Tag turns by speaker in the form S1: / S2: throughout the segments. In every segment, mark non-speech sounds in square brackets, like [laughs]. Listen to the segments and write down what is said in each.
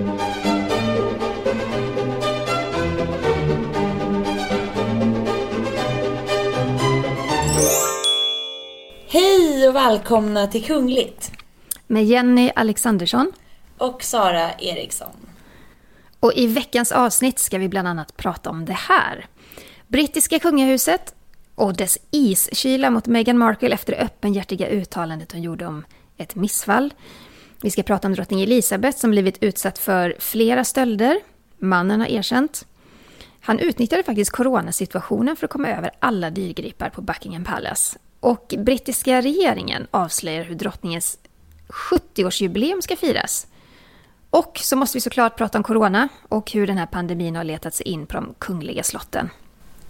S1: Hej och välkomna till Kungligt.
S2: Med Jenny Alexandersson.
S1: Och Sara Eriksson.
S2: Och i veckans avsnitt ska vi bland annat prata om det här. Brittiska kungahuset och dess iskyla mot Meghan Markle efter det öppenhjärtiga uttalandet hon gjorde om ett missfall. Vi ska prata om drottning Elizabeth som blivit utsatt för flera stölder. Mannen har erkänt. Han utnyttjade faktiskt coronasituationen för att komma över alla dyrgripar på Buckingham Palace. Och brittiska regeringen avslöjar hur drottningens 70-årsjubileum ska firas. Och så måste vi såklart prata om corona och hur den här pandemin har letat sig in på de kungliga slotten.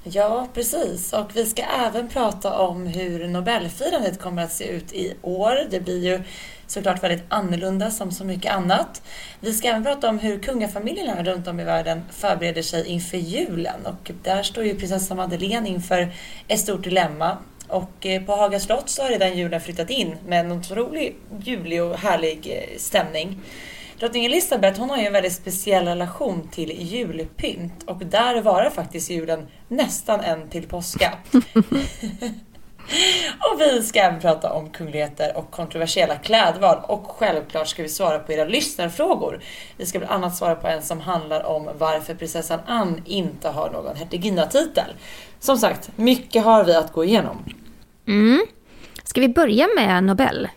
S1: Ja, precis. Och vi ska även prata om hur Nobelfirandet kommer att se ut i år. Det blir ju såklart väldigt annorlunda som så mycket annat. Vi ska även prata om hur kungafamiljerna runt om i världen förbereder sig inför julen. Och där står ju prinsessa Madeleine inför ett stort dilemma. Och eh, på Haga slott så har redan julen flyttat in med en otroligt julig och härlig eh, stämning. Drottning Elizabeth hon har ju en väldigt speciell relation till julpynt och där varar faktiskt julen nästan en till påska. [laughs] och vi ska även prata om kungligheter och kontroversiella klädval och självklart ska vi svara på era lyssnarfrågor. Vi ska bland annat svara på en som handlar om varför prinsessan Anne inte har någon hertiginnatitel. Som sagt, mycket har vi att gå igenom.
S2: Mm. Ska vi börja med Nobel?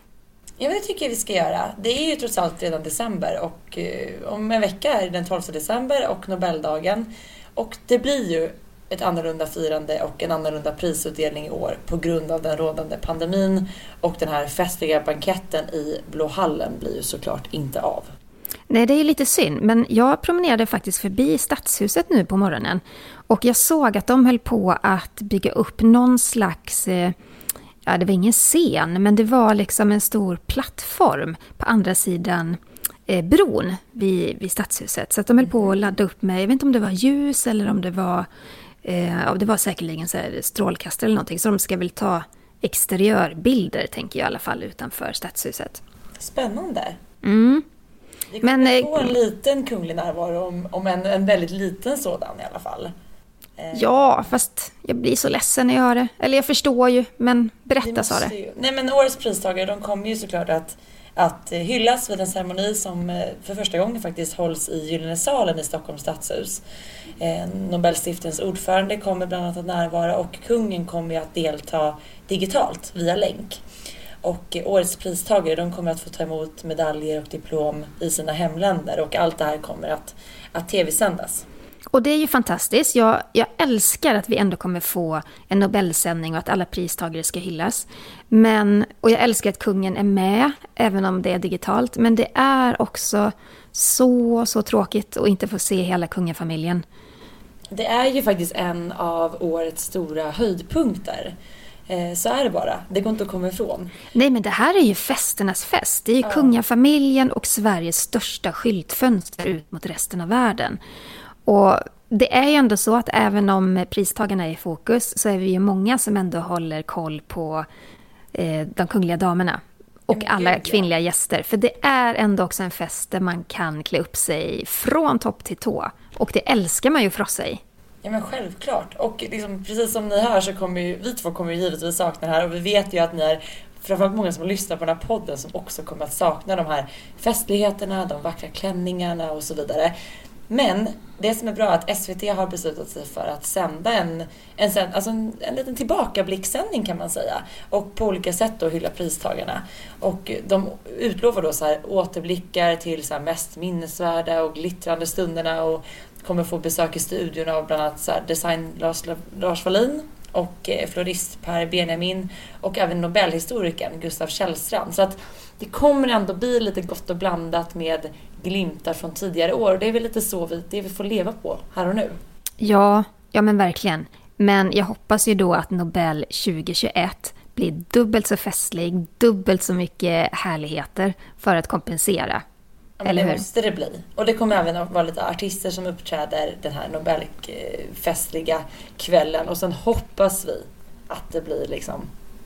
S1: Ja, det tycker jag vi ska göra. Det är ju trots allt redan december och eh, om en vecka är det den 12 december och Nobeldagen. Och det blir ju ett annorlunda firande och en annorlunda prisutdelning i år på grund av den rådande pandemin och den här festliga banketten i Blå hallen blir ju såklart inte av.
S2: Nej, det är lite synd, men jag promenerade faktiskt förbi Stadshuset nu på morgonen och jag såg att de höll på att bygga upp någon slags eh, ja, det var ingen scen, men det var liksom en stor plattform på andra sidan eh, bron vid, vid Stadshuset. Så att de höll på att ladda upp med, jag vet inte om det var ljus eller om det var, eh, ja, det var säkerligen så strålkastare eller någonting. Så de ska väl ta exteriörbilder, tänker jag i alla fall, utanför Stadshuset.
S1: Spännande.
S2: Mm.
S1: Vi kommer Men, få en liten kunglig närvaro, om, om en, en väldigt liten sådan i alla fall.
S2: Eh, ja, fast jag blir så ledsen när jag hör det. Eller jag förstår ju, men berätta Sara.
S1: Nej men årets pristagare, de kommer ju såklart att, att eh, hyllas vid en ceremoni som eh, för första gången faktiskt hålls i Gyllene salen i Stockholms stadshus. Eh, Nobelstiftens ordförande kommer bland annat att närvara och kungen kommer att delta digitalt via länk. Och årets pristagare de kommer att få ta emot medaljer och diplom i sina hemländer och allt det här kommer att, att tv-sändas.
S2: Och det är ju fantastiskt. Jag, jag älskar att vi ändå kommer få en Nobelsändning och att alla pristagare ska hyllas. Men, och jag älskar att kungen är med, även om det är digitalt. Men det är också så, så tråkigt att inte få se hela kungafamiljen.
S1: Det är ju faktiskt en av årets stora höjdpunkter. Eh, så är det bara. Det går inte att komma ifrån.
S2: Nej, men det här är ju festernas fest. Det är ju ja. kungafamiljen och Sveriges största skyltfönster ut mot resten av världen. Och det är ju ändå så att även om pristagarna är i fokus så är vi ju många som ändå håller koll på eh, de kungliga damerna. Och alla kvinnliga gäster. För det är ändå också en fest där man kan klä upp sig från topp till tå. Och det älskar man ju frossa i.
S1: Ja men självklart. Och liksom, precis som ni hör så kommer ju, vi två kommer ju givetvis sakna det här och vi vet ju att ni är framförallt många som lyssnar på den här podden som också kommer att sakna de här festligheterna, de vackra klänningarna och så vidare. Men det som är bra är att SVT har beslutat sig för att sända en, en, alltså en, en liten tillbakablicksändning kan man säga. Och på olika sätt då hylla pristagarna. Och de utlovar då så här återblickar till så mest minnesvärda och glittrande stunderna och kommer få besök i studion av bland annat så design Lars, Lars Wallin och eh, florist Per Benjamin och även Nobelhistorikern Gustav Källstrand. Så att det kommer ändå bli lite gott och blandat med glimtar från tidigare år. Och det är väl lite så vi, det vi får leva på här och nu.
S2: Ja, ja men verkligen. Men jag hoppas ju då att Nobel 2021 blir dubbelt så festlig, dubbelt så mycket härligheter för att kompensera.
S1: Ja, Eller det hur? måste det bli. Och det kommer även att vara lite artister som uppträder den här Nobelfestliga kvällen. Och sen hoppas vi att det blir liksom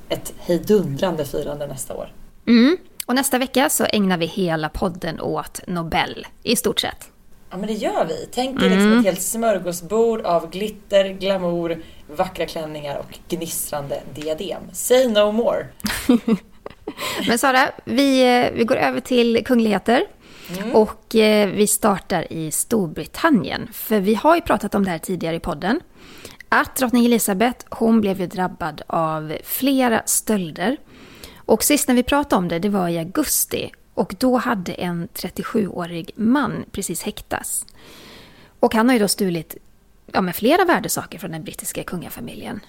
S1: ett hejdundrande firande nästa år.
S2: Mm. Och nästa vecka så ägnar vi hela podden åt Nobel, i stort sett.
S1: Ja men det gör vi. Tänk er liksom ett helt smörgåsbord av glitter, glamour, vackra klänningar och gnistrande diadem. Say no more! [laughs]
S2: Men Sara, vi, eh, vi går över till kungligheter. Och eh, vi startar i Storbritannien. För vi har ju pratat om det här tidigare i podden. Att drottning Elizabeth, hon blev ju drabbad av flera stölder. Och sist när vi pratade om det, det var i augusti. Och då hade en 37-årig man precis häktats. Och han har ju då stulit ja, med flera värdesaker från den brittiska kungafamiljen.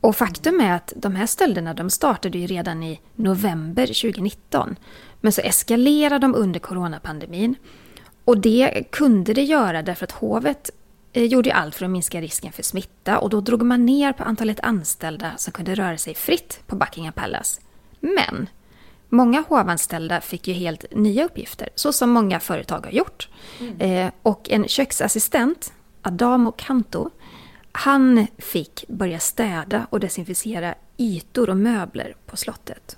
S2: Och faktum är att de här stölderna de startade ju redan i november 2019. Men så eskalerade de under coronapandemin. Och det kunde det göra därför att hovet eh, gjorde allt för att minska risken för smitta och då drog man ner på antalet anställda som kunde röra sig fritt på Buckingham Palace. Men många hovanställda fick ju helt nya uppgifter, så som många företag har gjort. Eh, och en köksassistent, Adamo Kanto, han fick börja städa och desinficera ytor och möbler på slottet.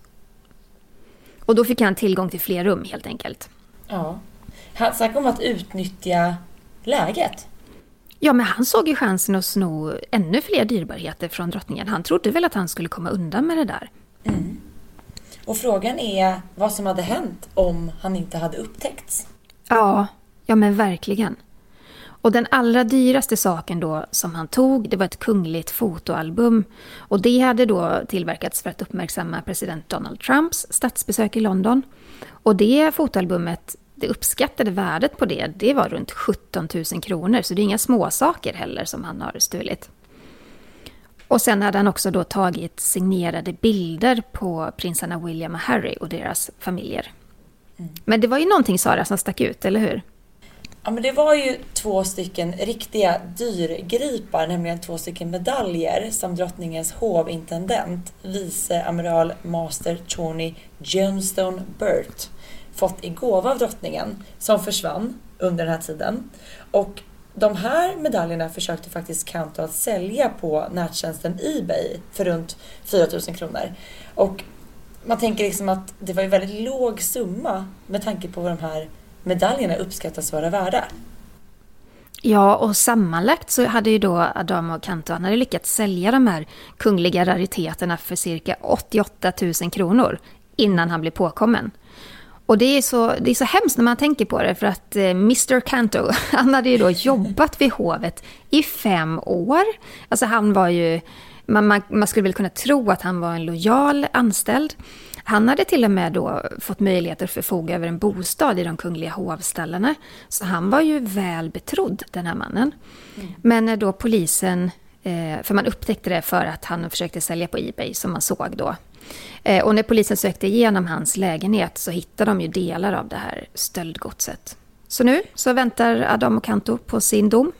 S2: Och då fick han tillgång till fler rum helt enkelt.
S1: Ja. Han snackar om att utnyttja läget.
S2: Ja, men han såg ju chansen att sno ännu fler dyrbarheter från drottningen. Han trodde väl att han skulle komma undan med det där.
S1: Och frågan är vad som hade hänt om han inte hade upptäckts.
S2: Ja, ja men verkligen. Och den allra dyraste saken då som han tog, det var ett kungligt fotoalbum. Och det hade då tillverkats för att uppmärksamma president Donald Trumps statsbesök i London. Och det fotoalbumet, det uppskattade värdet på det, det var runt 17 000 kronor. Så det är inga småsaker heller som han har stulit. Och sen hade han också då tagit signerade bilder på prinsarna William och Harry och deras familjer. Men det var ju någonting Sara som stack ut, eller hur?
S1: Ja men det var ju två stycken riktiga dyrgripar, nämligen två stycken medaljer som drottningens hovintendent, vice amiral Master Tony Johnstone Burt, fått i gåva av drottningen, som försvann under den här tiden. Och de här medaljerna försökte faktiskt Kanto att sälja på nättjänsten Ebay för runt 4000 kronor. Och man tänker liksom att det var en väldigt låg summa med tanke på vad de här medaljerna uppskattas vara värda.
S2: Ja, och sammanlagt så hade ju då Adamo Kanto, han hade lyckats sälja de här kungliga rariteterna för cirka 88 000 kronor innan han blev påkommen. Och det är, så, det är så hemskt när man tänker på det, för att eh, Mr Kanto, [laughs] han hade ju då jobbat vid hovet i fem år. Alltså han var ju, man, man, man skulle väl kunna tro att han var en lojal anställd. Han hade till och med då fått möjlighet att förfoga över en bostad i de kungliga hovstallarna. Så han var ju väl betrodd, den här mannen. Men när då polisen, eh, för man upptäckte det för att han försökte sälja på Ebay, som man såg då. Eh, Och när polisen sökte igenom hans lägenhet så hittade de ju delar av det här stöldgodset. Så nu så väntar Adamo Kanto på sin dom.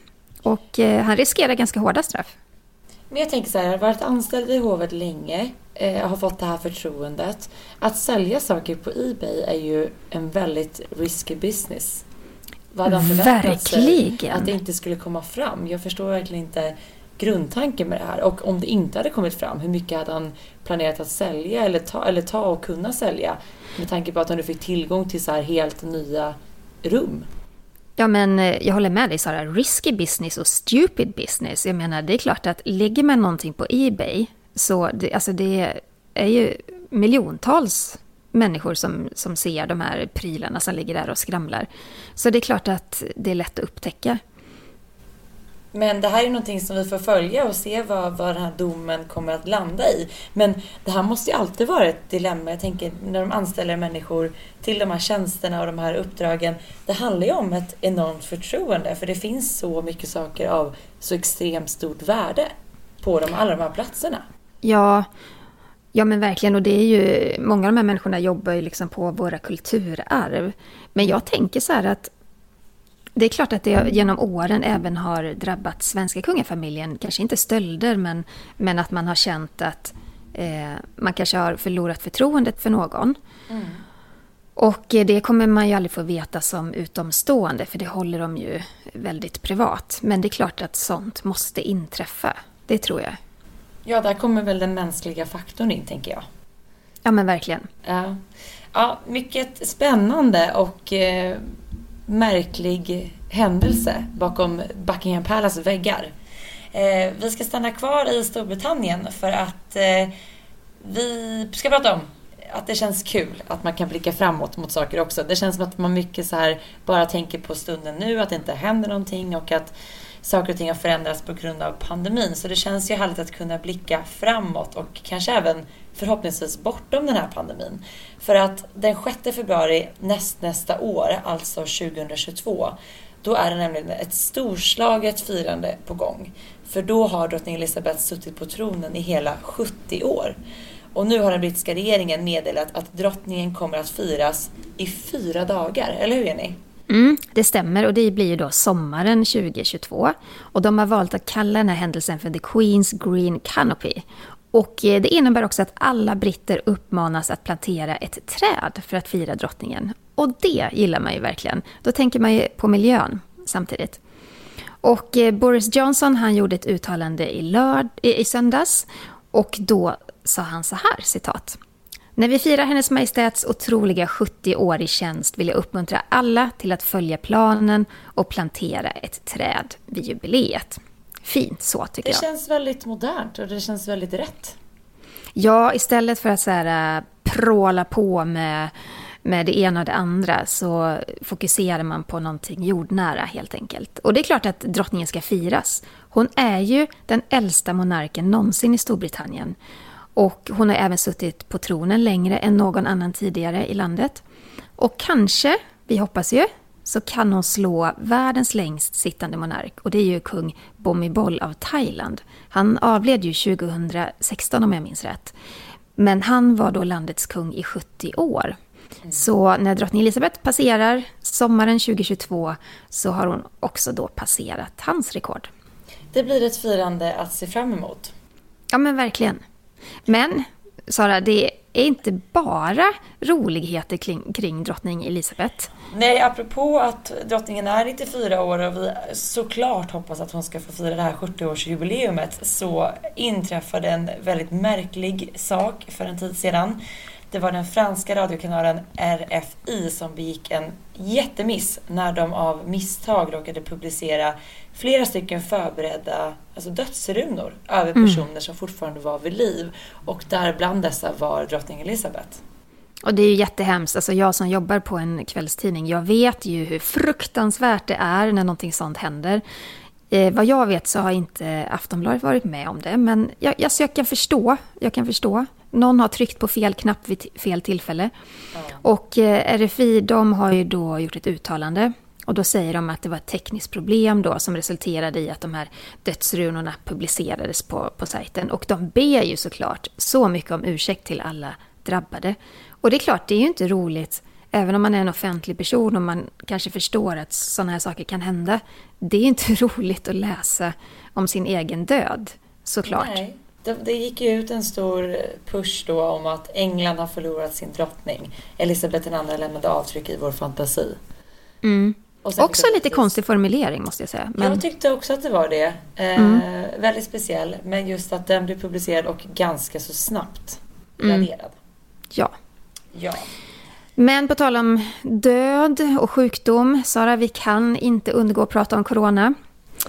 S2: Och eh, han riskerar ganska hårda straff.
S1: Men jag tänker så här, varit anställd i hovet länge, eh, har fått det här förtroendet. Att sälja saker på Ebay är ju en väldigt risky business. Vad hade han förväntat sig att det inte skulle komma fram? Jag förstår verkligen inte grundtanken med det här. Och om det inte hade kommit fram, hur mycket hade han planerat att sälja eller ta, eller ta och kunna sälja? Med tanke på att han nu fick tillgång till så här helt nya rum.
S2: Ja, men eh, jag håller med dig Sara. Risky business och stupid business. Jag menar, det är klart att lägger man någonting på Ebay så det, alltså det är ju miljontals människor som, som ser de här prylarna som ligger där och skramlar. Så det är klart att det är lätt att upptäcka.
S1: Men det här är någonting som vi får följa och se vad, vad den här domen kommer att landa i. Men det här måste ju alltid vara ett dilemma. Jag tänker när de anställer människor till de här tjänsterna och de här uppdragen. Det handlar ju om ett enormt förtroende för det finns så mycket saker av så extremt stort värde på de, alla de här platserna.
S2: Ja, ja men verkligen. Och det är ju, många av de här människorna jobbar ju liksom på våra kulturarv. Men jag tänker så här att det är klart att det genom åren även har drabbat svenska kungafamiljen. Kanske inte stölder, men, men att man har känt att eh, man kanske har förlorat förtroendet för någon. Och eh, det kommer man ju aldrig få veta som utomstående, för det håller de ju väldigt privat. Men det är klart att sånt måste inträffa. Det tror jag.
S1: Ja, där kommer väl den mänskliga faktorn in, tänker jag.
S2: Ja, men verkligen.
S1: Ja. Ja, mycket spännande och eh, märklig händelse bakom Buckingham Palace väggar. Eh, vi ska stanna kvar i Storbritannien för att eh, vi ska prata om att det känns kul att man kan blicka framåt mot saker också. Det känns som att man mycket så här bara tänker på stunden nu, att det inte händer någonting och att saker och ting har förändrats på grund av pandemin. Så det känns ju härligt att kunna blicka framåt och kanske även förhoppningsvis bortom den här pandemin. För att den 6 februari näst, nästa år, alltså 2022, då är det nämligen ett storslaget firande på gång. För då har drottning Elizabeth suttit på tronen i hela 70 år. Och nu har den brittiska regeringen meddelat att drottningen kommer att firas i fyra dagar, eller hur Jenny?
S2: Mm, det stämmer och det blir ju då sommaren 2022. Och de har valt att kalla den här händelsen för The Queen's Green Canopy. Och eh, det innebär också att alla britter uppmanas att plantera ett träd för att fira drottningen. Och det gillar man ju verkligen. Då tänker man ju på miljön samtidigt. Och eh, Boris Johnson han gjorde ett uttalande i, lörd, i söndags och då sa han så här, citat. När vi firar Hennes Majestäts otroliga 70 år i tjänst vill jag uppmuntra alla till att följa planen och plantera ett träd vid jubileet. Fint så tycker
S1: det
S2: jag.
S1: Det känns väldigt modernt och det känns väldigt rätt.
S2: Ja, istället för att så här, äh, pråla på med, med det ena och det andra så fokuserar man på någonting jordnära helt enkelt. Och det är klart att drottningen ska firas. Hon är ju den äldsta monarken någonsin i Storbritannien. Och hon har även suttit på tronen längre än någon annan tidigare i landet. Och kanske, vi hoppas ju, så kan hon slå världens längst sittande monark och det är ju kung Bhumibol av Thailand. Han avled ju 2016 om jag minns rätt. Men han var då landets kung i 70 år. Mm. Så när drottning Elizabeth passerar sommaren 2022 så har hon också då passerat hans rekord.
S1: Det blir ett firande att se fram emot.
S2: Ja men verkligen. Men Sara, det är inte bara roligheter kring, kring drottning Elisabeth.
S1: Nej, apropå att drottningen är 94 år och vi såklart hoppas att hon ska få fira det här 70-årsjubileumet så inträffade en väldigt märklig sak för en tid sedan. Det var den franska radiokanalen RFI som begick en jättemiss när de av misstag råkade publicera flera stycken förberedda alltså dödsrunor över mm. personer mm. som fortfarande var vid liv. Och där bland dessa var drottning Elizabeth.
S2: Och det är ju jättehemskt. Alltså jag som jobbar på en kvällstidning, jag vet ju hur fruktansvärt det är när någonting sånt händer. Eh, vad jag vet så har inte Aftonbladet varit med om det, men jag, jag, jag kan förstå. Jag kan förstå. Någon har tryckt på fel knapp vid fel tillfälle. Mm. Och eh, RFI, de har ju då gjort ett uttalande och då säger de att det var ett tekniskt problem då som resulterade i att de här dödsrunorna publicerades på, på sajten. Och de ber ju såklart så mycket om ursäkt till alla drabbade. Och det är klart, det är ju inte roligt, även om man är en offentlig person och man kanske förstår att sådana här saker kan hända. Det är inte [laughs] roligt att läsa om sin egen död, såklart.
S1: Nej. Det, det gick ju ut en stor push då om att England har förlorat sin drottning. Elisabeth II lämnade avtryck i vår fantasi.
S2: Mm. Också lite konstig formulering måste jag säga.
S1: Men... Jag tyckte också att det var det. Eh, mm. Väldigt speciell. Men just att den blev publicerad och ganska så snabbt mm. raderad.
S2: Ja.
S1: Ja.
S2: Men på tal om död och sjukdom, Sara, vi kan inte undgå att prata om corona.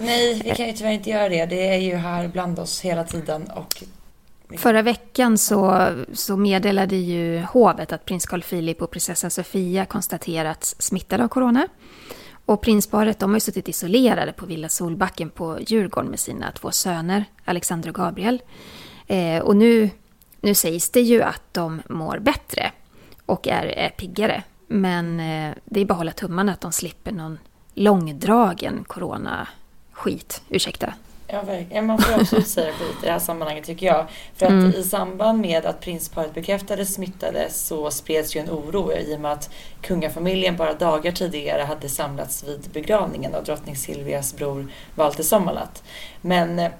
S1: Nej, vi kan ju tyvärr inte göra det. Det är ju här bland oss hela tiden. Och...
S2: Förra veckan så, så meddelade ju hovet att prins Carl Philip och prinsessan Sofia konstaterats smittade av corona. Och prinsparet de har ju suttit isolerade på Villa Solbacken på Djurgården med sina två söner, Alexander och Gabriel. Eh, och nu, nu sägs det ju att de mår bättre och är, är piggare. Men eh, det är bara att hålla tummarna att de slipper någon långdragen corona-skit. Ursäkta.
S1: Ja, verkligen. Man får också säga skit i det här sammanhanget tycker jag. För att mm. i samband med att prinsparet bekräftades smittade så spreds ju en oro i och med att kungafamiljen bara dagar tidigare hade samlats vid begravningen av drottning Silvias bror Walter Sommerlath. Men eh,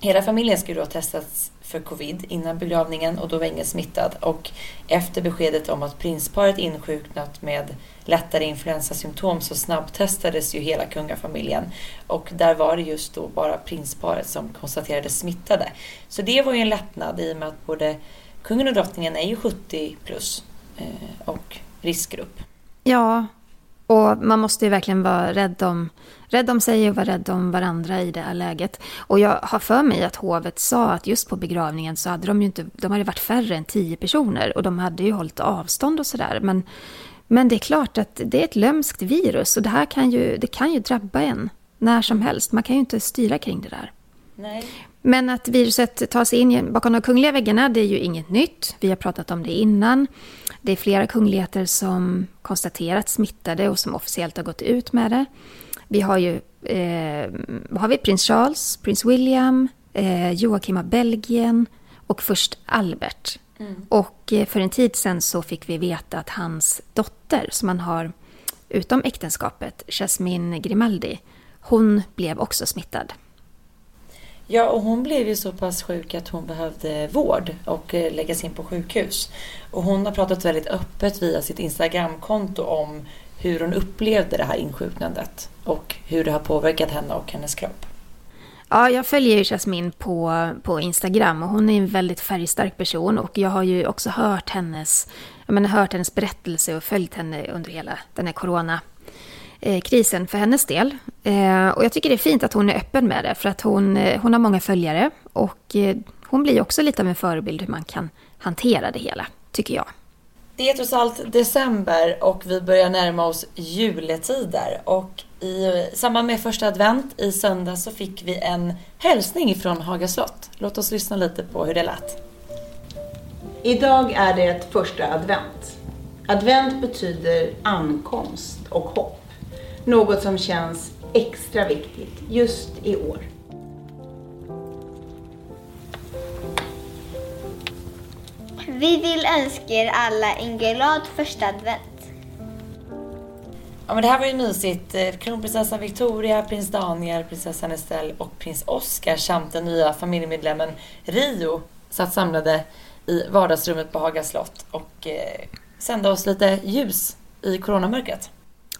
S1: hela familjen skulle då testats för covid innan begravningen och då var ingen smittad. Och efter beskedet om att prinsparet insjuknat med lättare influensasymptom så snabbtestades ju hela kungafamiljen. Och där var det just då bara prinsparet som konstaterades smittade. Så det var ju en lättnad i och med att både kungen och drottningen är ju 70 plus. eh, och riskgrupp.
S2: Ja, och man måste ju verkligen vara rädd om, rädd om sig och vara rädd om varandra i det här läget. Och jag har för mig att hovet sa att just på begravningen så hade de ju inte, de hade varit färre än tio personer och de hade ju hållit avstånd och sådär. Men, men det är klart att det är ett lömskt virus och det här kan ju, det kan ju drabba en när som helst. Man kan ju inte styra kring det där.
S1: Nej.
S2: Men att viruset tar sig in bakom de kungliga väggarna, det är ju inget nytt. Vi har pratat om det innan. Det är flera kungligheter som konstaterats smittade och som officiellt har gått ut med det. Vi har ju eh, har vi prins Charles, prins William, eh, Joakim av Belgien och först Albert. Mm. Och eh, för en tid sedan så fick vi veta att hans dotter, som han har utom äktenskapet, Jasmine Grimaldi, hon blev också smittad.
S1: Ja, och hon blev ju så pass sjuk att hon behövde vård och eh, läggas in på sjukhus. Och hon har pratat väldigt öppet via sitt Instagramkonto om hur hon upplevde det här insjuknandet och hur det har påverkat henne och hennes kropp.
S2: Ja, jag följer ju Jasmine på, på Instagram och hon är en väldigt färgstark person och jag har ju också hört hennes, jag menar, hört hennes berättelse och följt henne under hela den här corona krisen för hennes del. Eh, och jag tycker det är fint att hon är öppen med det för att hon, eh, hon har många följare och hon blir också lite av en förebild hur man kan hantera det hela, tycker jag.
S1: Det är trots allt december och vi börjar närma oss juletider och i samband med första advent i söndag så fick vi en hälsning från Haga slott. Låt oss lyssna lite på hur det lät.
S3: Idag är det första advent. Advent betyder ankomst och hopp. Något som känns extra viktigt just i år.
S4: Vi vill önska er alla en glad första advent.
S1: Ja, men det här var ju mysigt. Eh, kronprinsessan Victoria, prins Daniel, prinsessan Estelle och prins Oscar samt den nya familjemedlemmen Rio satt samlade i vardagsrummet på Haga slott och eh, sände oss lite ljus i coronamörkret.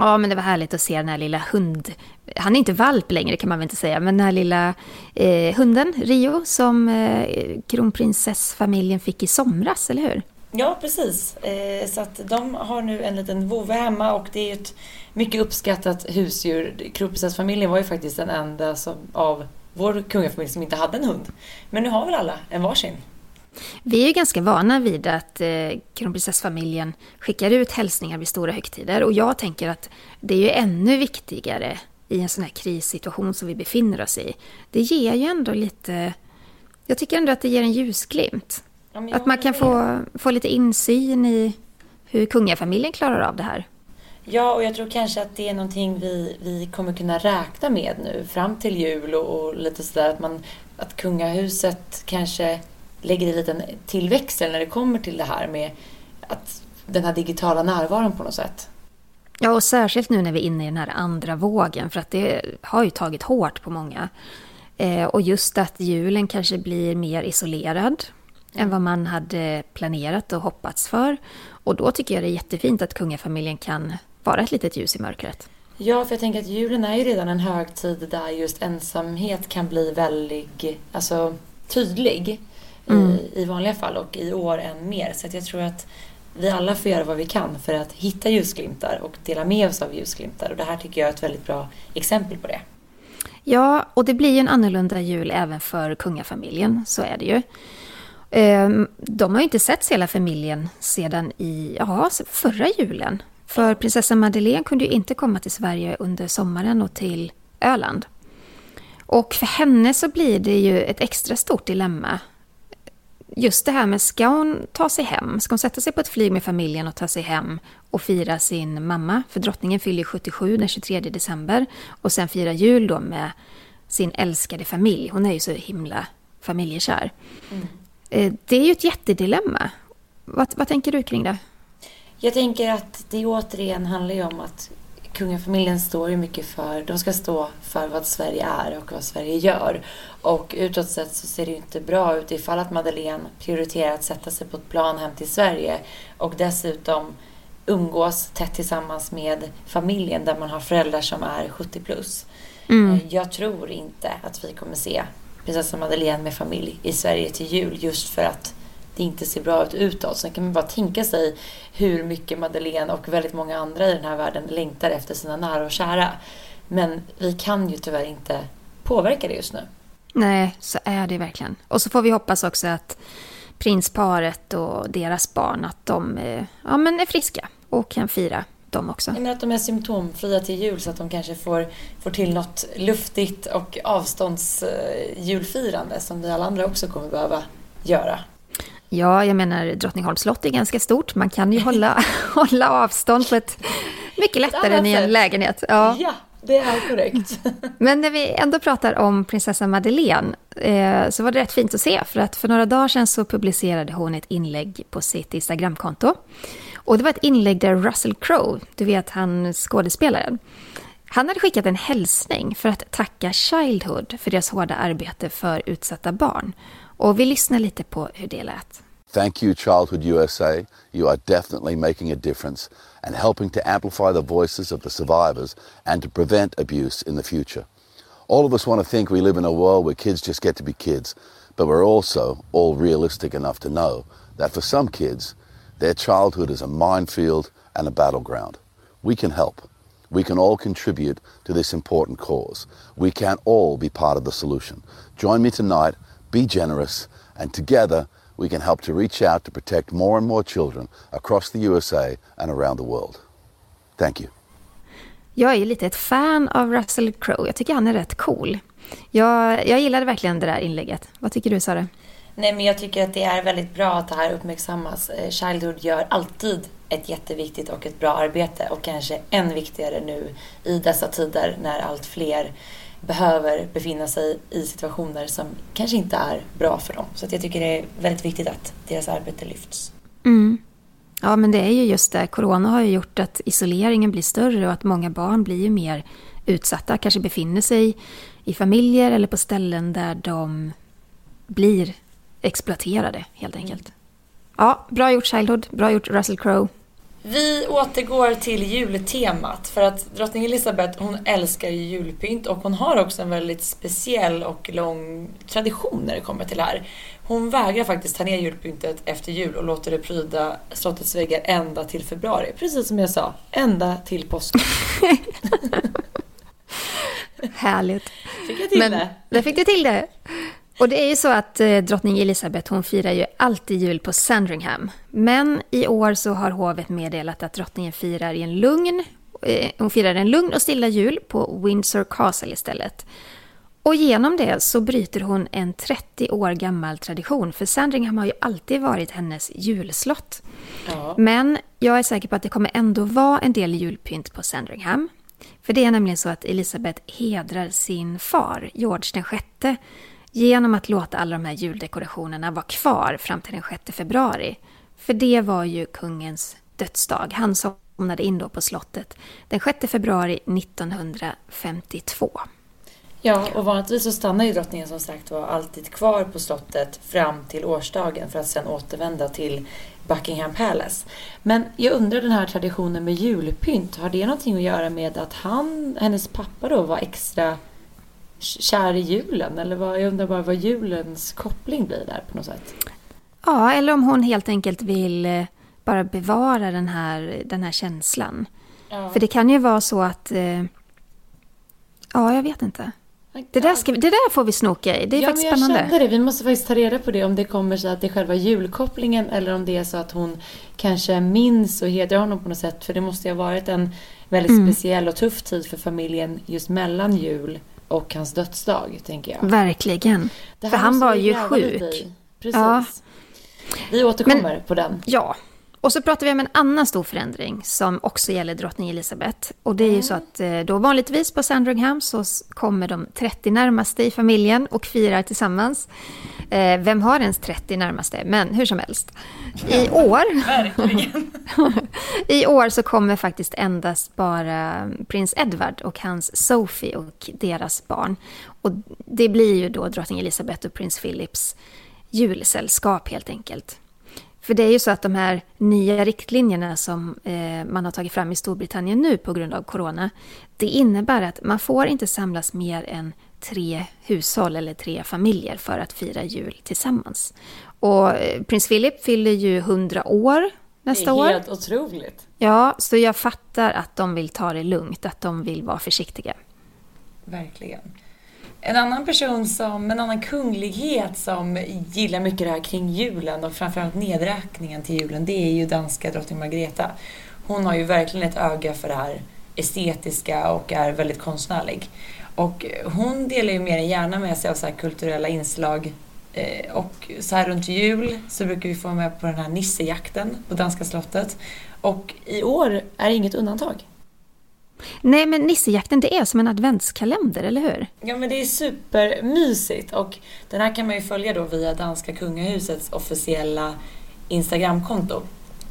S2: Ja, men det var härligt att se den här lilla hund... Han är inte valp längre kan man väl inte säga, men den här lilla eh, hunden, Rio, som eh, kronprinsessfamiljen fick i somras, eller hur?
S1: Ja, precis. Eh, så att de har nu en liten vovve hemma och det är ett mycket uppskattat husdjur. Kronprinsessfamiljen var ju faktiskt den enda som, av vår kungafamilj som inte hade en hund. Men nu har väl alla en varsin.
S2: Vi är ju ganska vana vid att eh, kronprinsessfamiljen skickar ut hälsningar vid stora högtider och jag tänker att det är ju ännu viktigare i en sån här krissituation som vi befinner oss i. Det ger ju ändå lite... Jag tycker ändå att det ger en ljusglimt. Ja, att man kan få, få lite insyn i hur kungafamiljen klarar av det här.
S1: Ja, och jag tror kanske att det är någonting vi, vi kommer kunna räkna med nu fram till jul och, och lite sådär att man att kungahuset kanske lägger i en liten tillväxel när det kommer till det här med att den här digitala närvaron på något sätt.
S2: Ja, och särskilt nu när vi är inne i den här andra vågen, för att det har ju tagit hårt på många. Eh, och just att julen kanske blir mer isolerad mm. än vad man hade planerat och hoppats för. Och då tycker jag det är jättefint att kungafamiljen kan vara ett litet ljus i mörkret.
S1: Ja, för jag tänker att julen är ju redan en högtid där just ensamhet kan bli väldigt alltså, tydlig mm. i, i vanliga fall och i år än mer. Så jag tror att vi alla får göra vad vi kan för att hitta ljusglimtar och dela med oss av ljusglimtar. Och det här tycker jag är ett väldigt bra exempel på det.
S2: Ja, och det blir ju en annorlunda jul även för kungafamiljen, så är det ju. Ehm, de har ju inte sett hela familjen sedan i, ja, förra julen. För prinsessan Madeleine kunde ju inte komma till Sverige under sommaren och till Öland. Och för henne så blir det ju ett extra stort dilemma just det här med, ska hon ta sig hem? Ska hon sätta sig på ett flyg med familjen och ta sig hem och fira sin mamma? För drottningen fyller 77 den 23 december och sen fira jul då med sin älskade familj. Hon är ju så himla familjekär. Mm. Eh, det är ju ett jättedilemma. Vad, vad tänker du kring det?
S1: Jag tänker att det återigen handlar ju om att kungafamiljen står ju mycket för, de ska stå för vad Sverige är och vad Sverige gör. Och utåt sett så ser det ju inte bra ut ifall att Madeleine prioriterar att sätta sig på ett plan hem till Sverige och dessutom umgås tätt tillsammans med familjen där man har föräldrar som är 70 plus. Mm. Eh, jag tror inte att vi kommer se prinsessan Madeleine med familj i Sverige till jul just för att det inte ser bra ut utåt. Sen kan man bara tänka sig hur mycket Madeleine och väldigt många andra i den här världen längtar efter sina nära och kära. Men vi kan ju tyvärr inte påverka det just nu.
S2: Nej, så är det verkligen. Och så får vi hoppas också att prinsparet och deras barn, att de är, ja, men är friska och kan fira dem också.
S1: Menar att de är symptomfria till jul så att de kanske får, får till något luftigt och avståndsjulfirande som vi alla andra också kommer behöva göra.
S2: Ja, jag menar Drottningholms slott är ganska stort. Man kan ju hålla, [laughs] hålla avstånd på ett mycket lättare än i en lägenhet.
S1: Ja. ja. Det är korrekt. [laughs]
S2: Men när vi ändå pratar om prinsessa Madeleine eh, så var det rätt fint att se för att för några dagar sedan så publicerade hon ett inlägg på sitt Instagramkonto. Och det var ett inlägg där Russell Crowe, du vet han skådespelaren, han hade skickat en hälsning för att tacka Childhood för deras hårda arbete för utsatta barn. Och vi lyssnar lite på hur det lät.
S5: Thank you, Childhood USA. You are definitely making a difference and helping to amplify the voices of the survivors and to prevent abuse in the future. All of us want to think we live in a world where kids just get to be kids, but we're also all realistic enough to know that for some kids, their childhood is a minefield and a battleground. We can help. We can all contribute to this important cause. We can all be part of the solution. Join me tonight, be generous, and together we can help to reach out to protect more and more children across the USA and around the world. Thank you.
S2: Jag är lite ett fan av Russell Crowe. Jag tycker han är rätt cool. Jag, jag gillade verkligen det där inlägget. Vad tycker du, Sara?
S1: Nej, men jag tycker att det är väldigt bra att det här uppmärksammas. Eh, Childhood gör alltid ett jätteviktigt och ett bra arbete och kanske än viktigare nu i dessa tider när allt fler behöver befinna sig i situationer som kanske inte är bra för dem. Så jag tycker det är väldigt viktigt att deras arbete lyfts.
S2: Mm. Ja, men det är ju just det. Corona har ju gjort att isoleringen blir större och att många barn blir ju mer utsatta. Kanske befinner sig i familjer eller på ställen där de blir exploaterade helt enkelt. Ja, bra gjort Childhood, bra gjort Russell Crowe.
S1: Vi återgår till jultemat för att drottning Elizabeth hon älskar ju julpynt och hon har också en väldigt speciell och lång tradition när det kommer till det här. Hon vägrar faktiskt ta ner julpyntet efter jul och låter det pryda slottets väggar ända till februari. Precis som jag sa, ända till påsk. [laughs]
S2: Härligt.
S1: Fick jag till Men, det?
S2: Där fick du till det. Och det är ju så att eh, drottning Elizabeth hon firar ju alltid jul på Sandringham. Men i år så har hovet meddelat att drottningen firar i en lugn, eh, hon firar en lugn och stilla jul på Windsor Castle istället. Och genom det så bryter hon en 30 år gammal tradition, för Sandringham har ju alltid varit hennes julslott. Ja. Men jag är säker på att det kommer ändå vara en del julpynt på Sandringham. För det är nämligen så att Elizabeth hedrar sin far, George den sjätte, genom att låta alla de här juldekorationerna vara kvar fram till den 6 februari. För det var ju kungens dödsdag. Han somnade in då på slottet den 6 februari 1952.
S1: Ja, och vanligtvis så stannar ju drottningen som sagt var alltid kvar på slottet fram till årsdagen för att sen återvända till Buckingham Palace. Men jag undrar den här traditionen med julpynt, har det någonting att göra med att han, hennes pappa då var extra kär i julen? Eller vad, jag undrar bara vad julens koppling blir där på något sätt.
S2: Ja, eller om hon helt enkelt vill eh, bara bevara den här, den här känslan. Ja. För det kan ju vara så att... Eh, ja, jag vet inte. Det där, ska, det där får vi snoka i. Det är ja, faktiskt spännande.
S1: Jag kände det. Vi måste faktiskt ta reda på det. Om det kommer sig att det är själva julkopplingen eller om det är så att hon kanske minns och hedrar honom på något sätt. För det måste ju ha varit en väldigt mm. speciell och tuff tid för familjen just mellan jul och hans dödsdag, tänker jag.
S2: Verkligen. För han var ju sjuk.
S1: Precis. Ja. Vi återkommer Men, på den.
S2: Ja. Och så pratar vi om en annan stor förändring som också gäller drottning Elizabeth. Och det är mm. ju så att eh, då vanligtvis på Sandringham så kommer de 30 närmaste i familjen och firar tillsammans. Eh, vem har ens 30 närmaste? Men hur som helst. I år... [laughs] I år så kommer faktiskt endast bara prins Edward och hans Sophie och deras barn. Och det blir ju då drottning Elizabeth och prins Philips julsällskap helt enkelt. För det är ju så att de här nya riktlinjerna som eh, man har tagit fram i Storbritannien nu på grund av corona, det innebär att man får inte samlas mer än tre hushåll eller tre familjer för att fira jul tillsammans. Och eh, prins Philip fyller ju 100 år nästa år.
S1: Det är helt år. otroligt.
S2: Ja, så jag fattar att de vill ta det lugnt, att de vill vara försiktiga.
S1: Verkligen. En annan person som, en annan kunglighet som gillar mycket det här kring julen och framförallt nedräkningen till julen, det är ju danska drottning Margareta. Hon har ju verkligen ett öga för det här estetiska och är väldigt konstnärlig. Och hon delar ju mer än gärna med sig av så kulturella inslag. Eh, och så här runt jul så brukar vi få vara med på den här nissejakten på danska slottet. Och i år är inget undantag.
S2: Nej, men Nissejakten det är som en adventskalender, eller hur?
S1: Ja, men det är supermysigt och den här kan man ju följa då via danska kungahusets officiella Instagramkonto.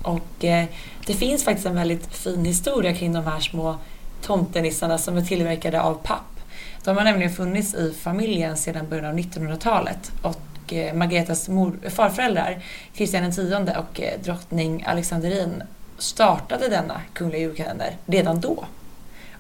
S1: Och eh, det finns faktiskt en väldigt fin historia kring de här små tomtenissarna som är tillverkade av papp. De har nämligen funnits i familjen sedan början av 1900-talet och eh, Margaretas mor, farföräldrar, Kristian X och eh, drottning Alexanderin startade denna kungliga julkalender redan då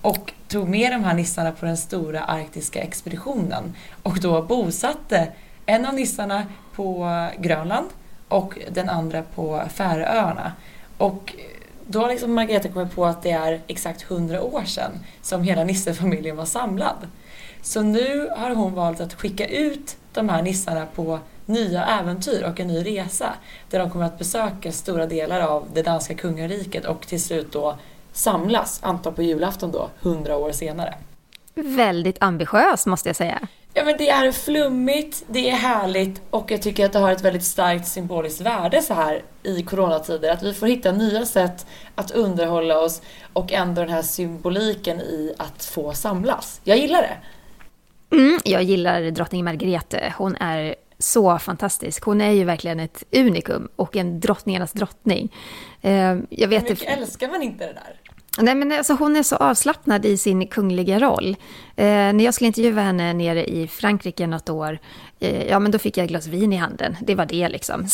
S1: och tog med de här nissarna på den stora arktiska expeditionen och då bosatte en av nissarna på Grönland och den andra på Färöarna. Och då har liksom Margareta kommit på att det är exakt hundra år sedan som hela nissefamiljen var samlad. Så nu har hon valt att skicka ut de här nissarna på nya äventyr och en ny resa där de kommer att besöka stora delar av det danska kungariket och till slut då samlas, antar på julafton då, hundra år senare.
S2: Väldigt ambitiöst måste jag säga.
S1: Ja men det är flummigt, det är härligt och jag tycker att det har ett väldigt starkt symboliskt värde så här i coronatider. Att vi får hitta nya sätt att underhålla oss och ändå den här symboliken i att få samlas. Jag gillar det.
S2: Mm, jag gillar drottning Margrethe. Hon är så fantastisk. Hon är ju verkligen ett unikum och en drottningarnas drottning.
S1: Eh, jag vet Hur mycket det... älskar man inte det där?
S2: Nej, men alltså, hon är så avslappnad i sin kungliga roll. Eh, när jag skulle intervjua henne nere i Frankrike något år, eh, ja men då fick jag ett glas vin i handen. Det var det liksom.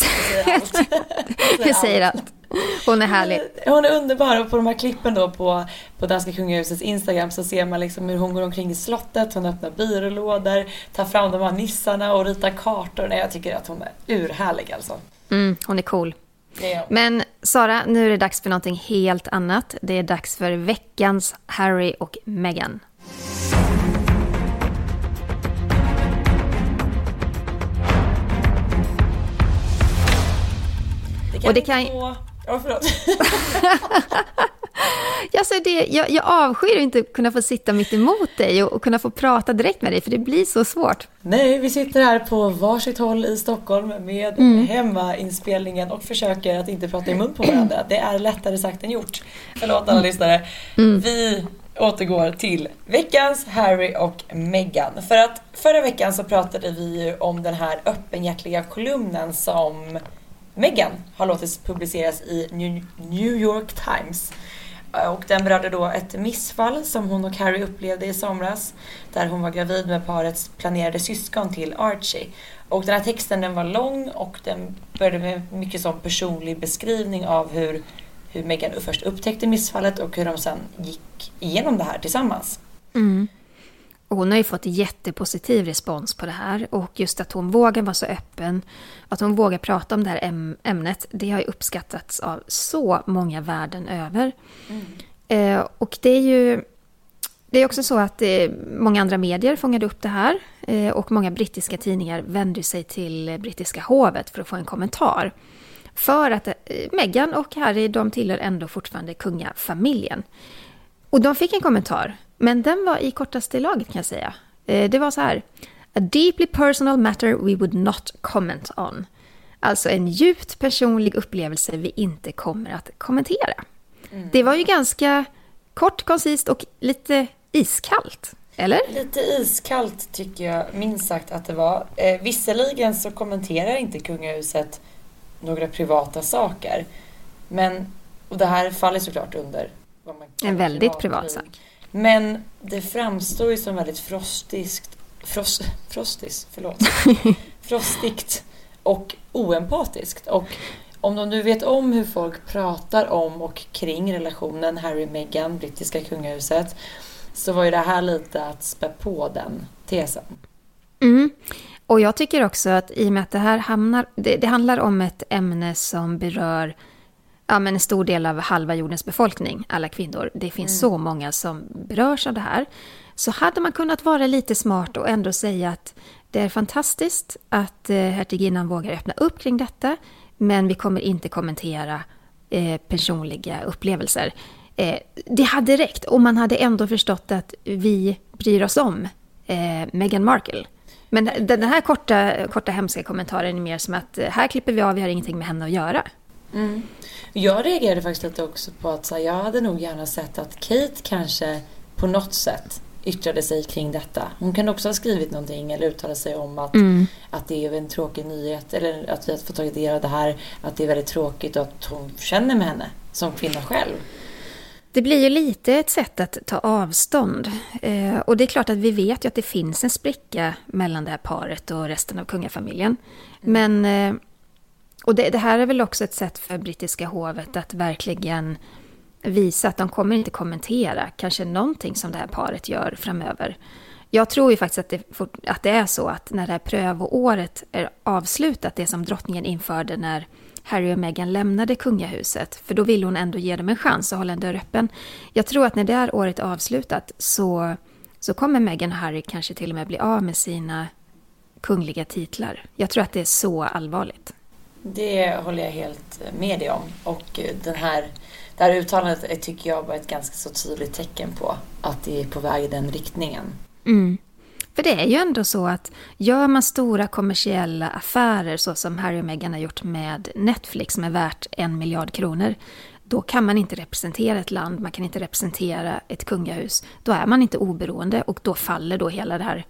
S2: Det [laughs] säger allt. Hon är härlig.
S1: Hon är underbar och på de här klippen då på, på danska kungahusets Instagram så ser man liksom hur hon går omkring i slottet, hon öppnar byrålådor, tar fram de här nissarna och ritar kartor. Nej, jag tycker att hon är urhärlig alltså.
S2: Mm, hon är cool. Men Sara, nu är det dags för någonting helt annat. Det är dags för veckans Harry och Meghan.
S1: Det kan och det kan... Få... Ja, förlåt. [laughs] [laughs]
S2: alltså det, jag, jag avskyr inte att kunna få sitta mitt emot dig och, och, kunna få prata direkt med dig, för det blir så svårt.
S1: Nej, vi sitter här på varsitt håll i Stockholm med mm. hemmainspelningen och försöker att inte prata i mun på varandra. Det är lättare sagt än gjort. Förlåt alla lyssnare. Mm. Vi återgår till veckans Harry och Meghan. För att förra veckan så pratade vi ju om den här öppenhjärtliga kolumnen som Meghan har låtit publiceras i New York Times. Och den berörde då ett missfall som hon och Harry upplevde i somras där hon var gravid med parets planerade syskon till Archie. Och den här texten den var lång och den började med mycket som personlig beskrivning av hur, hur Meghan först upptäckte missfallet och hur de sen gick igenom det här tillsammans.
S2: Mm. Och hon har ju fått jättepositiv respons på det här och just att hon vågar vara så öppen, att hon vågar prata om det här ämnet, det har ju uppskattats av så många världen över. Mm. Eh, och det är ju det är också så att eh, många andra medier fångade upp det här eh, och många brittiska tidningar vände sig till brittiska hovet för att få en kommentar. För att eh, Meghan och Harry, de tillhör ändå fortfarande kungafamiljen. Och de fick en kommentar men den var i kortaste laget kan jag säga. Eh, det var så här. A deeply personal matter we would not comment on. Alltså en djupt personlig upplevelse vi inte kommer att kommentera. Mm. Det var ju ganska kort, koncist och lite iskallt. Eller?
S1: Lite iskallt tycker jag minst sagt att det var. Eh, visserligen så kommenterar inte kungahuset några privata saker. Men, och det här faller såklart under
S2: en väldigt privat sak.
S1: Men det framstår ju som väldigt frostiskt, frost, frostis, förlåt, [laughs] frostigt och oempatiskt. Och om de nu vet om hur folk pratar om och kring relationen Harry-Meghan, brittiska kungahuset, så var ju det här lite att spä på den tesen.
S2: Mm. Och jag tycker också att i och med att det här hamnar, det, det handlar om ett ämne som berör ja, men en stor del av halva jordens befolkning, alla kvinnor. Det finns så många som berörs av det här. Så hade man kunnat vara lite smart och ändå säga att det är fantastiskt att eh, hertiginnan vågar öppna upp kring detta, men vi kommer inte kommentera eh, personliga upplevelser. Eh, det hade räckt och man hade ändå förstått att vi bryr oss om eh, Meghan Markle. Men den den här korta, korta hemska kommentaren är mer som att eh, här klipper vi av, vi har ingenting med henne att göra.
S1: Jag reagerade faktiskt lite också på att här, jag hade nog gärna sett att Kate kanske på något sätt yttrade sig kring detta. Hon kan också ha skrivit någonting eller uttalat sig om att, att det är en tråkig nyhet eller att vi har fått ta del av det här, att det är väldigt tråkigt och att hon känner med henne som kvinna själv.
S2: Det blir ju lite ett sätt att ta avstånd. Eh, och det är klart att vi vet ju att det finns en spricka mellan det här paret och resten av kungafamiljen. Men, eh, och det, det här är väl också ett sätt för brittiska hovet att verkligen visa att de kommer inte kommentera kanske någonting som det här paret gör framöver. Jag tror ju faktiskt att det, fort- att det är så att när det här prövoåret är avslutat, det som drottningen införde när Harry och Meghan lämnade kungahuset, för då ville hon ändå ge dem en chans att hålla en dörr öppen. Jag tror att när det här året är avslutat så, så kommer Meghan och Harry kanske till och med bli av med sina kungliga titlar. Jag tror att det är så allvarligt.
S1: Det håller jag helt med dig om. Och eh, den här, det här uttalandet tycker jag var ett ganska så tydligt tecken på att det är på väg i den riktningen.
S2: Mm. För det är ju ändå så att gör man stora kommersiella affärer så som Harry och Meghan har gjort med Netflix som är värt en miljard kronor, då kan man inte representera ett land, man kan inte representera ett kungahus. Då är man inte oberoende och då faller då hela det här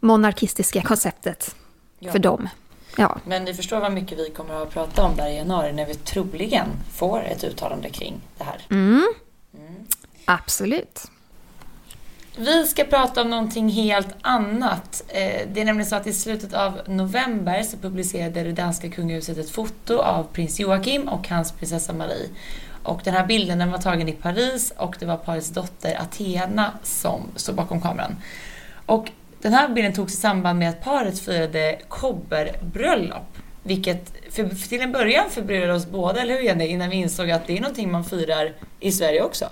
S2: monarkistiska konceptet
S1: Ja.
S2: för dem. Ja,
S1: Men ni förstår vad mycket vi kommer att prata om där i januari när vi troligen får ett uttalande kring det här.
S2: absolut.
S1: Vi ska prata om någonting helt annat. Eh, Det är nämligen så att i slutet av november så publicerade det danska kungahuset ett foto av prins Joachim och hans prinsessa Marie. Och den här bilden den var tagen i Paris och det var parets dotter Athena som stod bakom kameran. Och den här bilden togs i samband med att paret firade kobberbröllop. Vilket för, för till en början förbryllade oss båda, eller hur Jenny? Innan vi insåg att det är någonting man firar i Sverige också.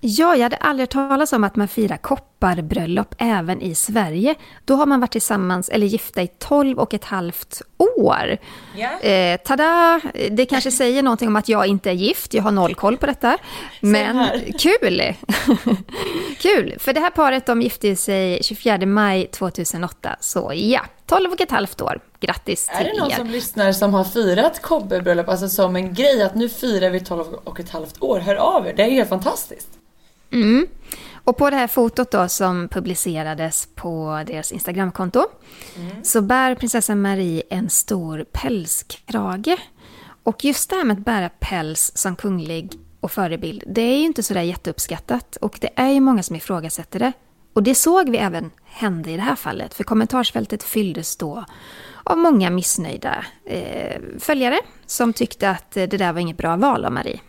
S2: Ja, jag hade aldrig hört talas om att man firar kopparbröllop även i Sverige. Då har man varit tillsammans, eller gifta i 12 och ett halvt år.
S1: Ja.
S2: Eh, tada! Det kanske säger någonting om att jag inte är gift, jag har noll koll på detta. Men kul! [laughs] kul! För det här paret de gifte sig 24 maj 2008, så ja, 12 och ett halvt år. Grattis
S1: Är
S2: till
S1: det någon
S2: er!
S1: som lyssnar som har firat kobberbröllop, alltså som en grej att nu firar vi 12 och ett halvt år? Hör av er, det är ju helt fantastiskt.
S2: Mm. Och på det här fotot då som publicerades på deras Instagramkonto så bär prinsessan Marie en stor pälskrage. Och just det här med att bära päls som kunglig och förebild, det är ju inte sådär jätteuppskattat och det är ju många som ifrågasätter det. Och det såg vi även hända i det här fallet, för kommentarsfältet fylldes då av många missnöjda eh, följare som tyckte att eh, det där var inget bra val av Marie.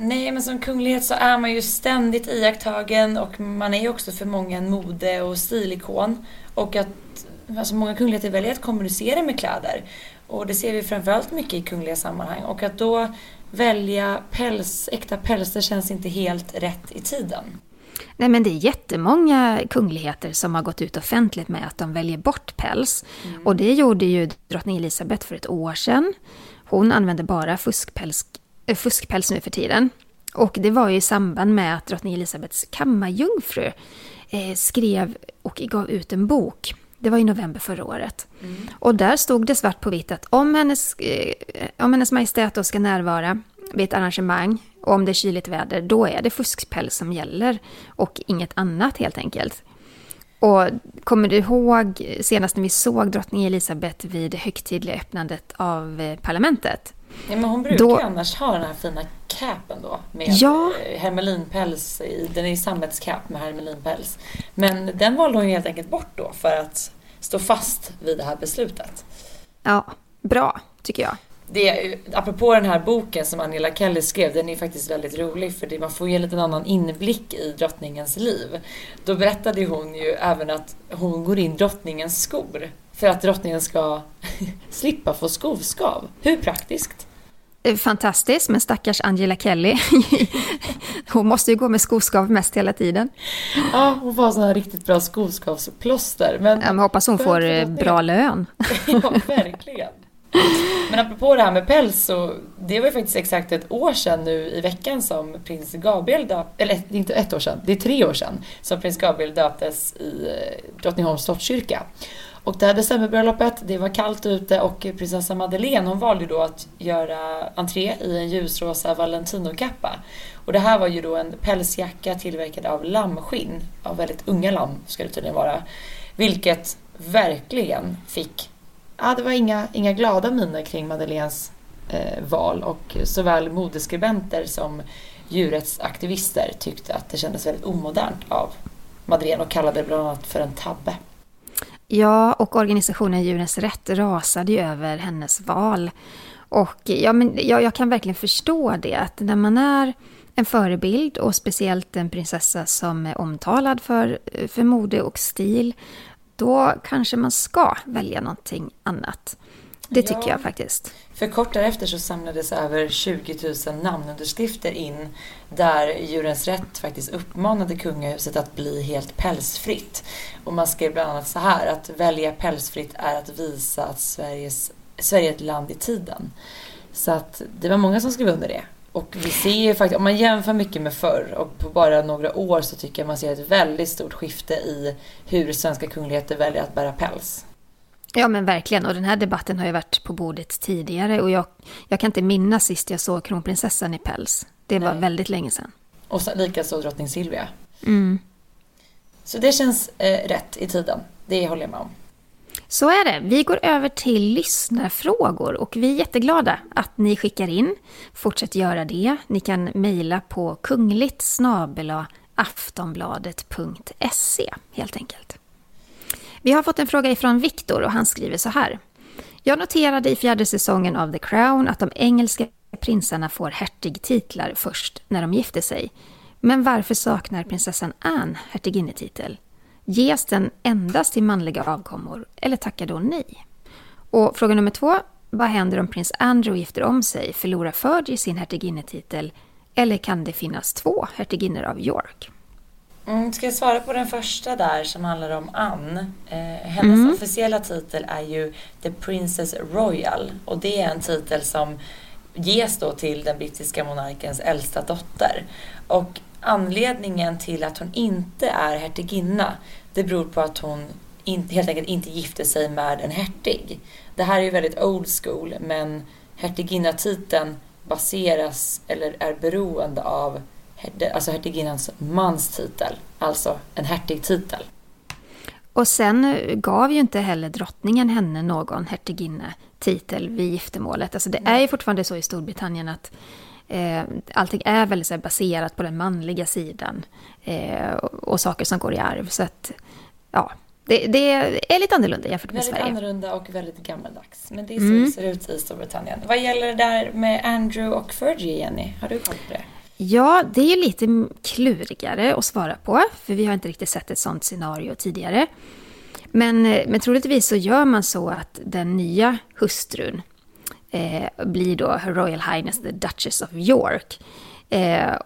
S1: Nej, men som kunglighet så är man ju ständigt iakttagen och man är ju också för många en mode och stilikon. Och att alltså många kungligheter väljer att kommunicera med kläder. Och det ser vi framförallt mycket i kungliga sammanhang. Och att då välja päls, äkta pälsar känns inte helt rätt i tiden.
S2: Nej men det är jättemånga kungligheter som har gått ut offentligt med att de väljer bort päls. Och det gjorde ju drottning Elizabeth för ett år sedan. Hon använde bara fuskpäls, fuskpäls nu för tiden. Och det var ju i samband med att drottning Elisabeths kammarjungfru eh, skrev och gav ut en bok. Det var i november förra året. Och där stod det svart på vitt att om hennes, eh, om hennes majestät då ska närvara vid ett arrangemang och om det är kyligt väder, då är det fuskpäls som gäller och inget annat helt enkelt. Och kommer du ihåg senast när vi såg drottning Elisabeth vid det högtidliga öppnandet av eh, parlamentet?
S1: Ja, men hon brukar
S2: Då-
S1: annars ha den här fina capen då med
S2: Ja.
S1: eh, hermelinpäls. i- Den är ju sammetscap med hermelinpäls. Men den valde hon ju helt enkelt bort då för att stå fast vid det här beslutet.
S2: Ja, bra tycker jag.
S1: Det, apropå den här boken som Angela Kelly skrev, den är faktiskt väldigt rolig för det, man får ju en liten annan inblick i drottningens liv. Då berättade hon ju även att hon går in drottningens skor för att drottningen ska [laughs] slippa få skoskav. Hur praktiskt?
S2: Eh, fantastiskt, men stackars Angela Kelly. [laughs] hon måste ju gå med skoskav mest hela tiden.
S1: Ja, hon får sådana riktigt bra skoskavsplåster.
S2: Men, ja, men hoppas hon får eh, bra lön. [laughs]
S1: ja, verkligen. Men apropå det här med päls så det var ju faktiskt exakt ett år sedan nu i veckan som prins Gabriel döptes, eller inte ett år sedan, det är tre år sedan som prins Gabriel döptes i eh, Drottningholms slottskyrka. Och det här decemberbröllopet, det var kallt ute och prinsessa Madeleine hon valde då att göra entré i en ljusrosa Valentinokappa. Och det här var ju då en pälsjacka tillverkad av lammskinn, av väldigt unga lamm ska det tydligen vara. Vilket verkligen fick ja, det var inga, inga glada miner kring Madeleines eh, val och såväl modeskribenter som djurrättsaktivister tyckte att det kändes väldigt omodernt av Madeleine och kallade det bland annat för en tabbe.
S2: Ja, och organisationen Djurens Rätt rasade ju över hennes val. Och ja, men jag, jag kan verkligen förstå det, att när man är en förebild och speciellt en prinsessa som är omtalad för, för mode och stil då kanske man ska välja någonting annat. Det tycker ja, jag faktiskt.
S1: För kort därefter så samlades över 20 000 namnunderskrifter in där Djurens Rätt faktiskt uppmanade kungahuset att bli helt pälsfritt. Och man skrev bland annat så här att välja pälsfritt är att visa att Sveriges, Sverige är ett land i tiden. Så att det var många som skrev under det. Och vi ser ju faktiskt, om man jämför mycket med förr och på bara några år så tycker jag man ser ett väldigt stort skifte i hur svenska kungligheter väljer att bära päls.
S2: Ja men verkligen, och den här debatten har ju varit på bordet tidigare och jag, jag kan inte minnas sist jag såg kronprinsessan i päls. Det var Nej. väldigt länge sedan.
S1: Och likaså drottning Silvia.
S2: Mm.
S1: Så det känns eh, rätt i tiden, det håller jag med om.
S2: Så är det. Vi går över till lyssnarfrågor och vi är jätteglada att ni skickar in. Fortsätt göra det. Ni kan mejla på kungligt aftonbladet.se helt enkelt. Vi har fått en fråga ifrån Viktor och han skriver så här. Jag noterade i fjärde säsongen av The Crown att de engelska prinsarna får hertigtitlar först när de gifter sig. Men varför saknar prinsessan Anne hertiginnetitel? Ges den endast till manliga avkommor eller tackar då nej? Och fråga nummer två. Vad händer om prins Andrew gifter om sig? Förlorar Fergie sin hertiginnetitel? Eller kan det finnas två hertiginnor av York?
S1: Mm, ska jag svara på den första där som handlar om Anne? Eh, hennes mm. officiella titel är ju The Princess Royal och det är en titel som ges då till den brittiska monarkens äldsta dotter. Och anledningen till att hon inte är hertiginna, det beror på att hon in, helt enkelt inte gifte sig med en hertig. Det här är ju väldigt old school, men hertiginnatiteln baseras eller är beroende av alltså hertiginnans mans titel, alltså en hertigtitel.
S2: Och sen gav ju inte heller drottningen henne någon hertiginnetitel vid giftermålet. Alltså det är ju fortfarande så i Storbritannien att Eh, allting är väldigt så baserat på den manliga sidan eh, och, och, saker som går i arv. Så att, ja, det, det är lite annorlunda jämfört med
S1: väldigt
S2: Sverige.
S1: Väldigt annorlunda och väldigt gammaldags. Men det är så mm. det ser ut i Storbritannien. Vad gäller det där med Andrew och Fergie, Jenny? Har du koll på det?
S2: Ja, det är ju lite klurigare att svara på, för vi har inte riktigt sett ett sånt scenario tidigare. Men, eh, men troligtvis så gör man så att den nya hustrun eh, blir då Her Royal Highness the Duchess of York. Eh,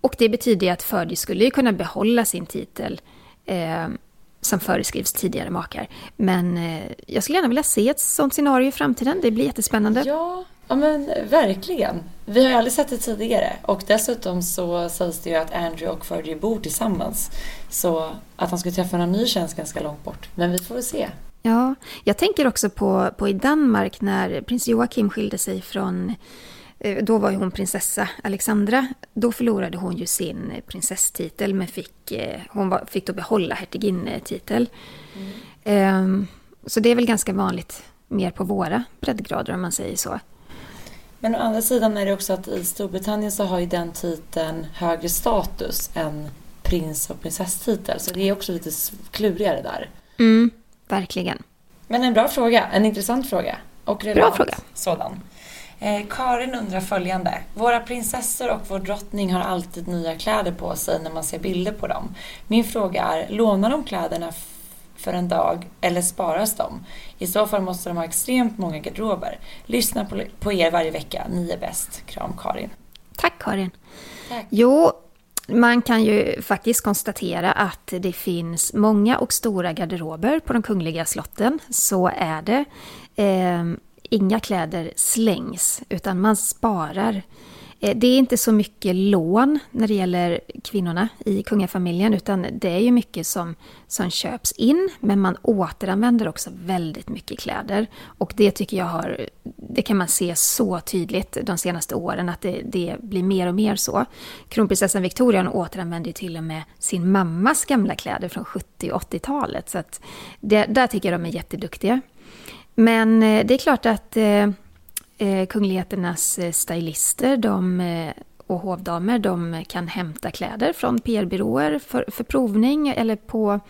S2: och det betyder att Fergie skulle ju kunna behålla sin titel eh, som föreskrivs tidigare makar. Men eh, jag skulle gärna vilja se ett sånt scenario i framtiden. Det blir jättespännande.
S1: Ja, ja men verkligen. Vi har ju aldrig sett det tidigare. Och dessutom så sägs det ju att Andrew och Fergie bor tillsammans. Så att han skulle träffa någon ny känns ganska långt bort. Men vi får väl se.
S2: Ja, jag tänker också på, på i Danmark när prins Joakim skilde sig från då var ju hon prinsessa Alexandra. Då förlorade hon ju sin prinsesstitel men fick, eh, hon var, fick då behålla hertiginnetitel. Mm. Så det är väl ganska vanligt mer på våra breddgrader om man säger så.
S1: Men å andra sidan är det också att i Storbritannien så har ju den titeln högre status än prins och prinsesstitel. Så det är också lite klurigare där.
S2: Mm. Verkligen.
S1: Men en bra fråga, en intressant fråga. Och relevant
S2: bra fråga.
S1: sådan. Eh, Karin undrar följande. Våra prinsessor och vår drottning har alltid nya kläder på sig när man ser bilder på dem. Min fråga är, lånar de kläderna för en dag eller sparas de? I så fall måste de ha extremt många garderober. Lyssna på, på er varje vecka. Ni är bäst. Kram Karin.
S2: Tack Karin.
S1: Tack.
S2: Jo, man kan ju faktiskt konstatera att det finns många och stora garderober på de kungliga slotten. Så är det. Inga kläder slängs, utan man sparar. Eh, det är inte så mycket lån när det gäller kvinnorna i kungafamiljen, utan det är ju mycket som, som köps in, men man återanvänder också väldigt mycket kläder. Och det tycker jag har, det kan man se så tydligt de senaste åren, att det, det blir mer och mer så. Kronprinsessan Victoria återanvänder ju till och med sin mammas gamla kläder från 70 och 80-talet, så att det, där tycker jag de är jätteduktiga. Men eh, det är klart att eh, eh, kungligheternas stylister de, och hovdamer de kan hämta kläder från PR-byråer för, för provning eller på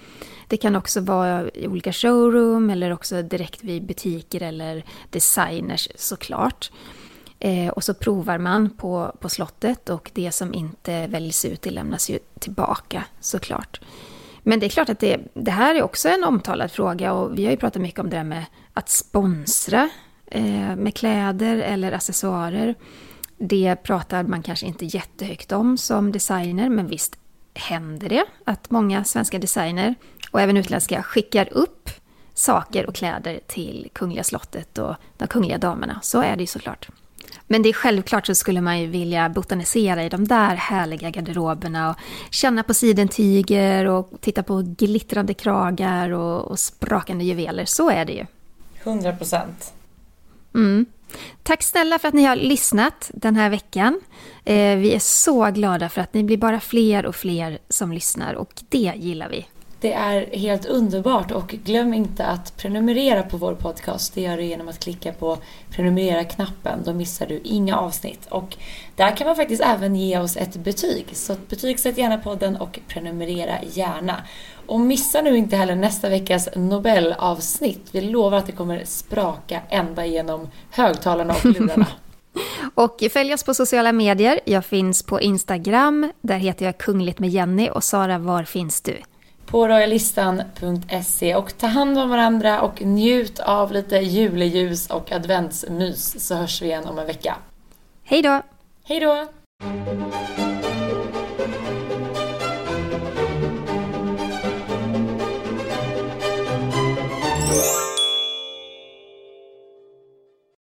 S2: det kan också vara i olika showroom eller också direkt vid butiker eller designers såklart. Eh, och så provar man på, på slottet och det som inte väljs ut det lämnas ju tillbaka såklart. Men det är klart att det, det här är också en omtalad fråga och vi har ju pratat mycket om det där med att sponsra eh, med kläder eller accessoarer. Det pratar man kanske inte jättehögt om som designer, men visst händer det att många svenska designer och även utländska skickar upp saker och kläder till Kungliga slottet och de kungliga damerna. Så är det ju såklart. Men det är självklart så skulle man ju vilja botanisera i de där härliga garderoberna och känna på sidentyger och titta på glittrande kragar och, och sprakande juveler. Så är det ju.
S1: 100 procent.
S2: Mm. Tack snälla för att ni har lyssnat den här veckan. Eh, vi är så glada för att ni blir bara fler och fler som lyssnar och det gillar vi.
S1: Det är helt underbart och glöm inte att prenumerera på vår podcast. Det gör du genom att klicka på prenumerera-knappen. Då missar du inga avsnitt. Och där kan man faktiskt även ge oss ett betyg. Så betygsätt gärna podden och prenumerera gärna. Och missa nu inte heller nästa veckas Nobelavsnitt. Vi lovar att det kommer spraka ända genom högtalarna och lurarna. [laughs]
S2: och följ oss på sociala medier. Jag finns på Instagram. Där heter jag Kungligt med Jenny. Och Sara, var finns du?
S1: på royalistan.se och ta hand om varandra och njut av lite juleljus och adventsmys så hörs vi igen om en vecka.
S2: Hej då!
S1: Hej då!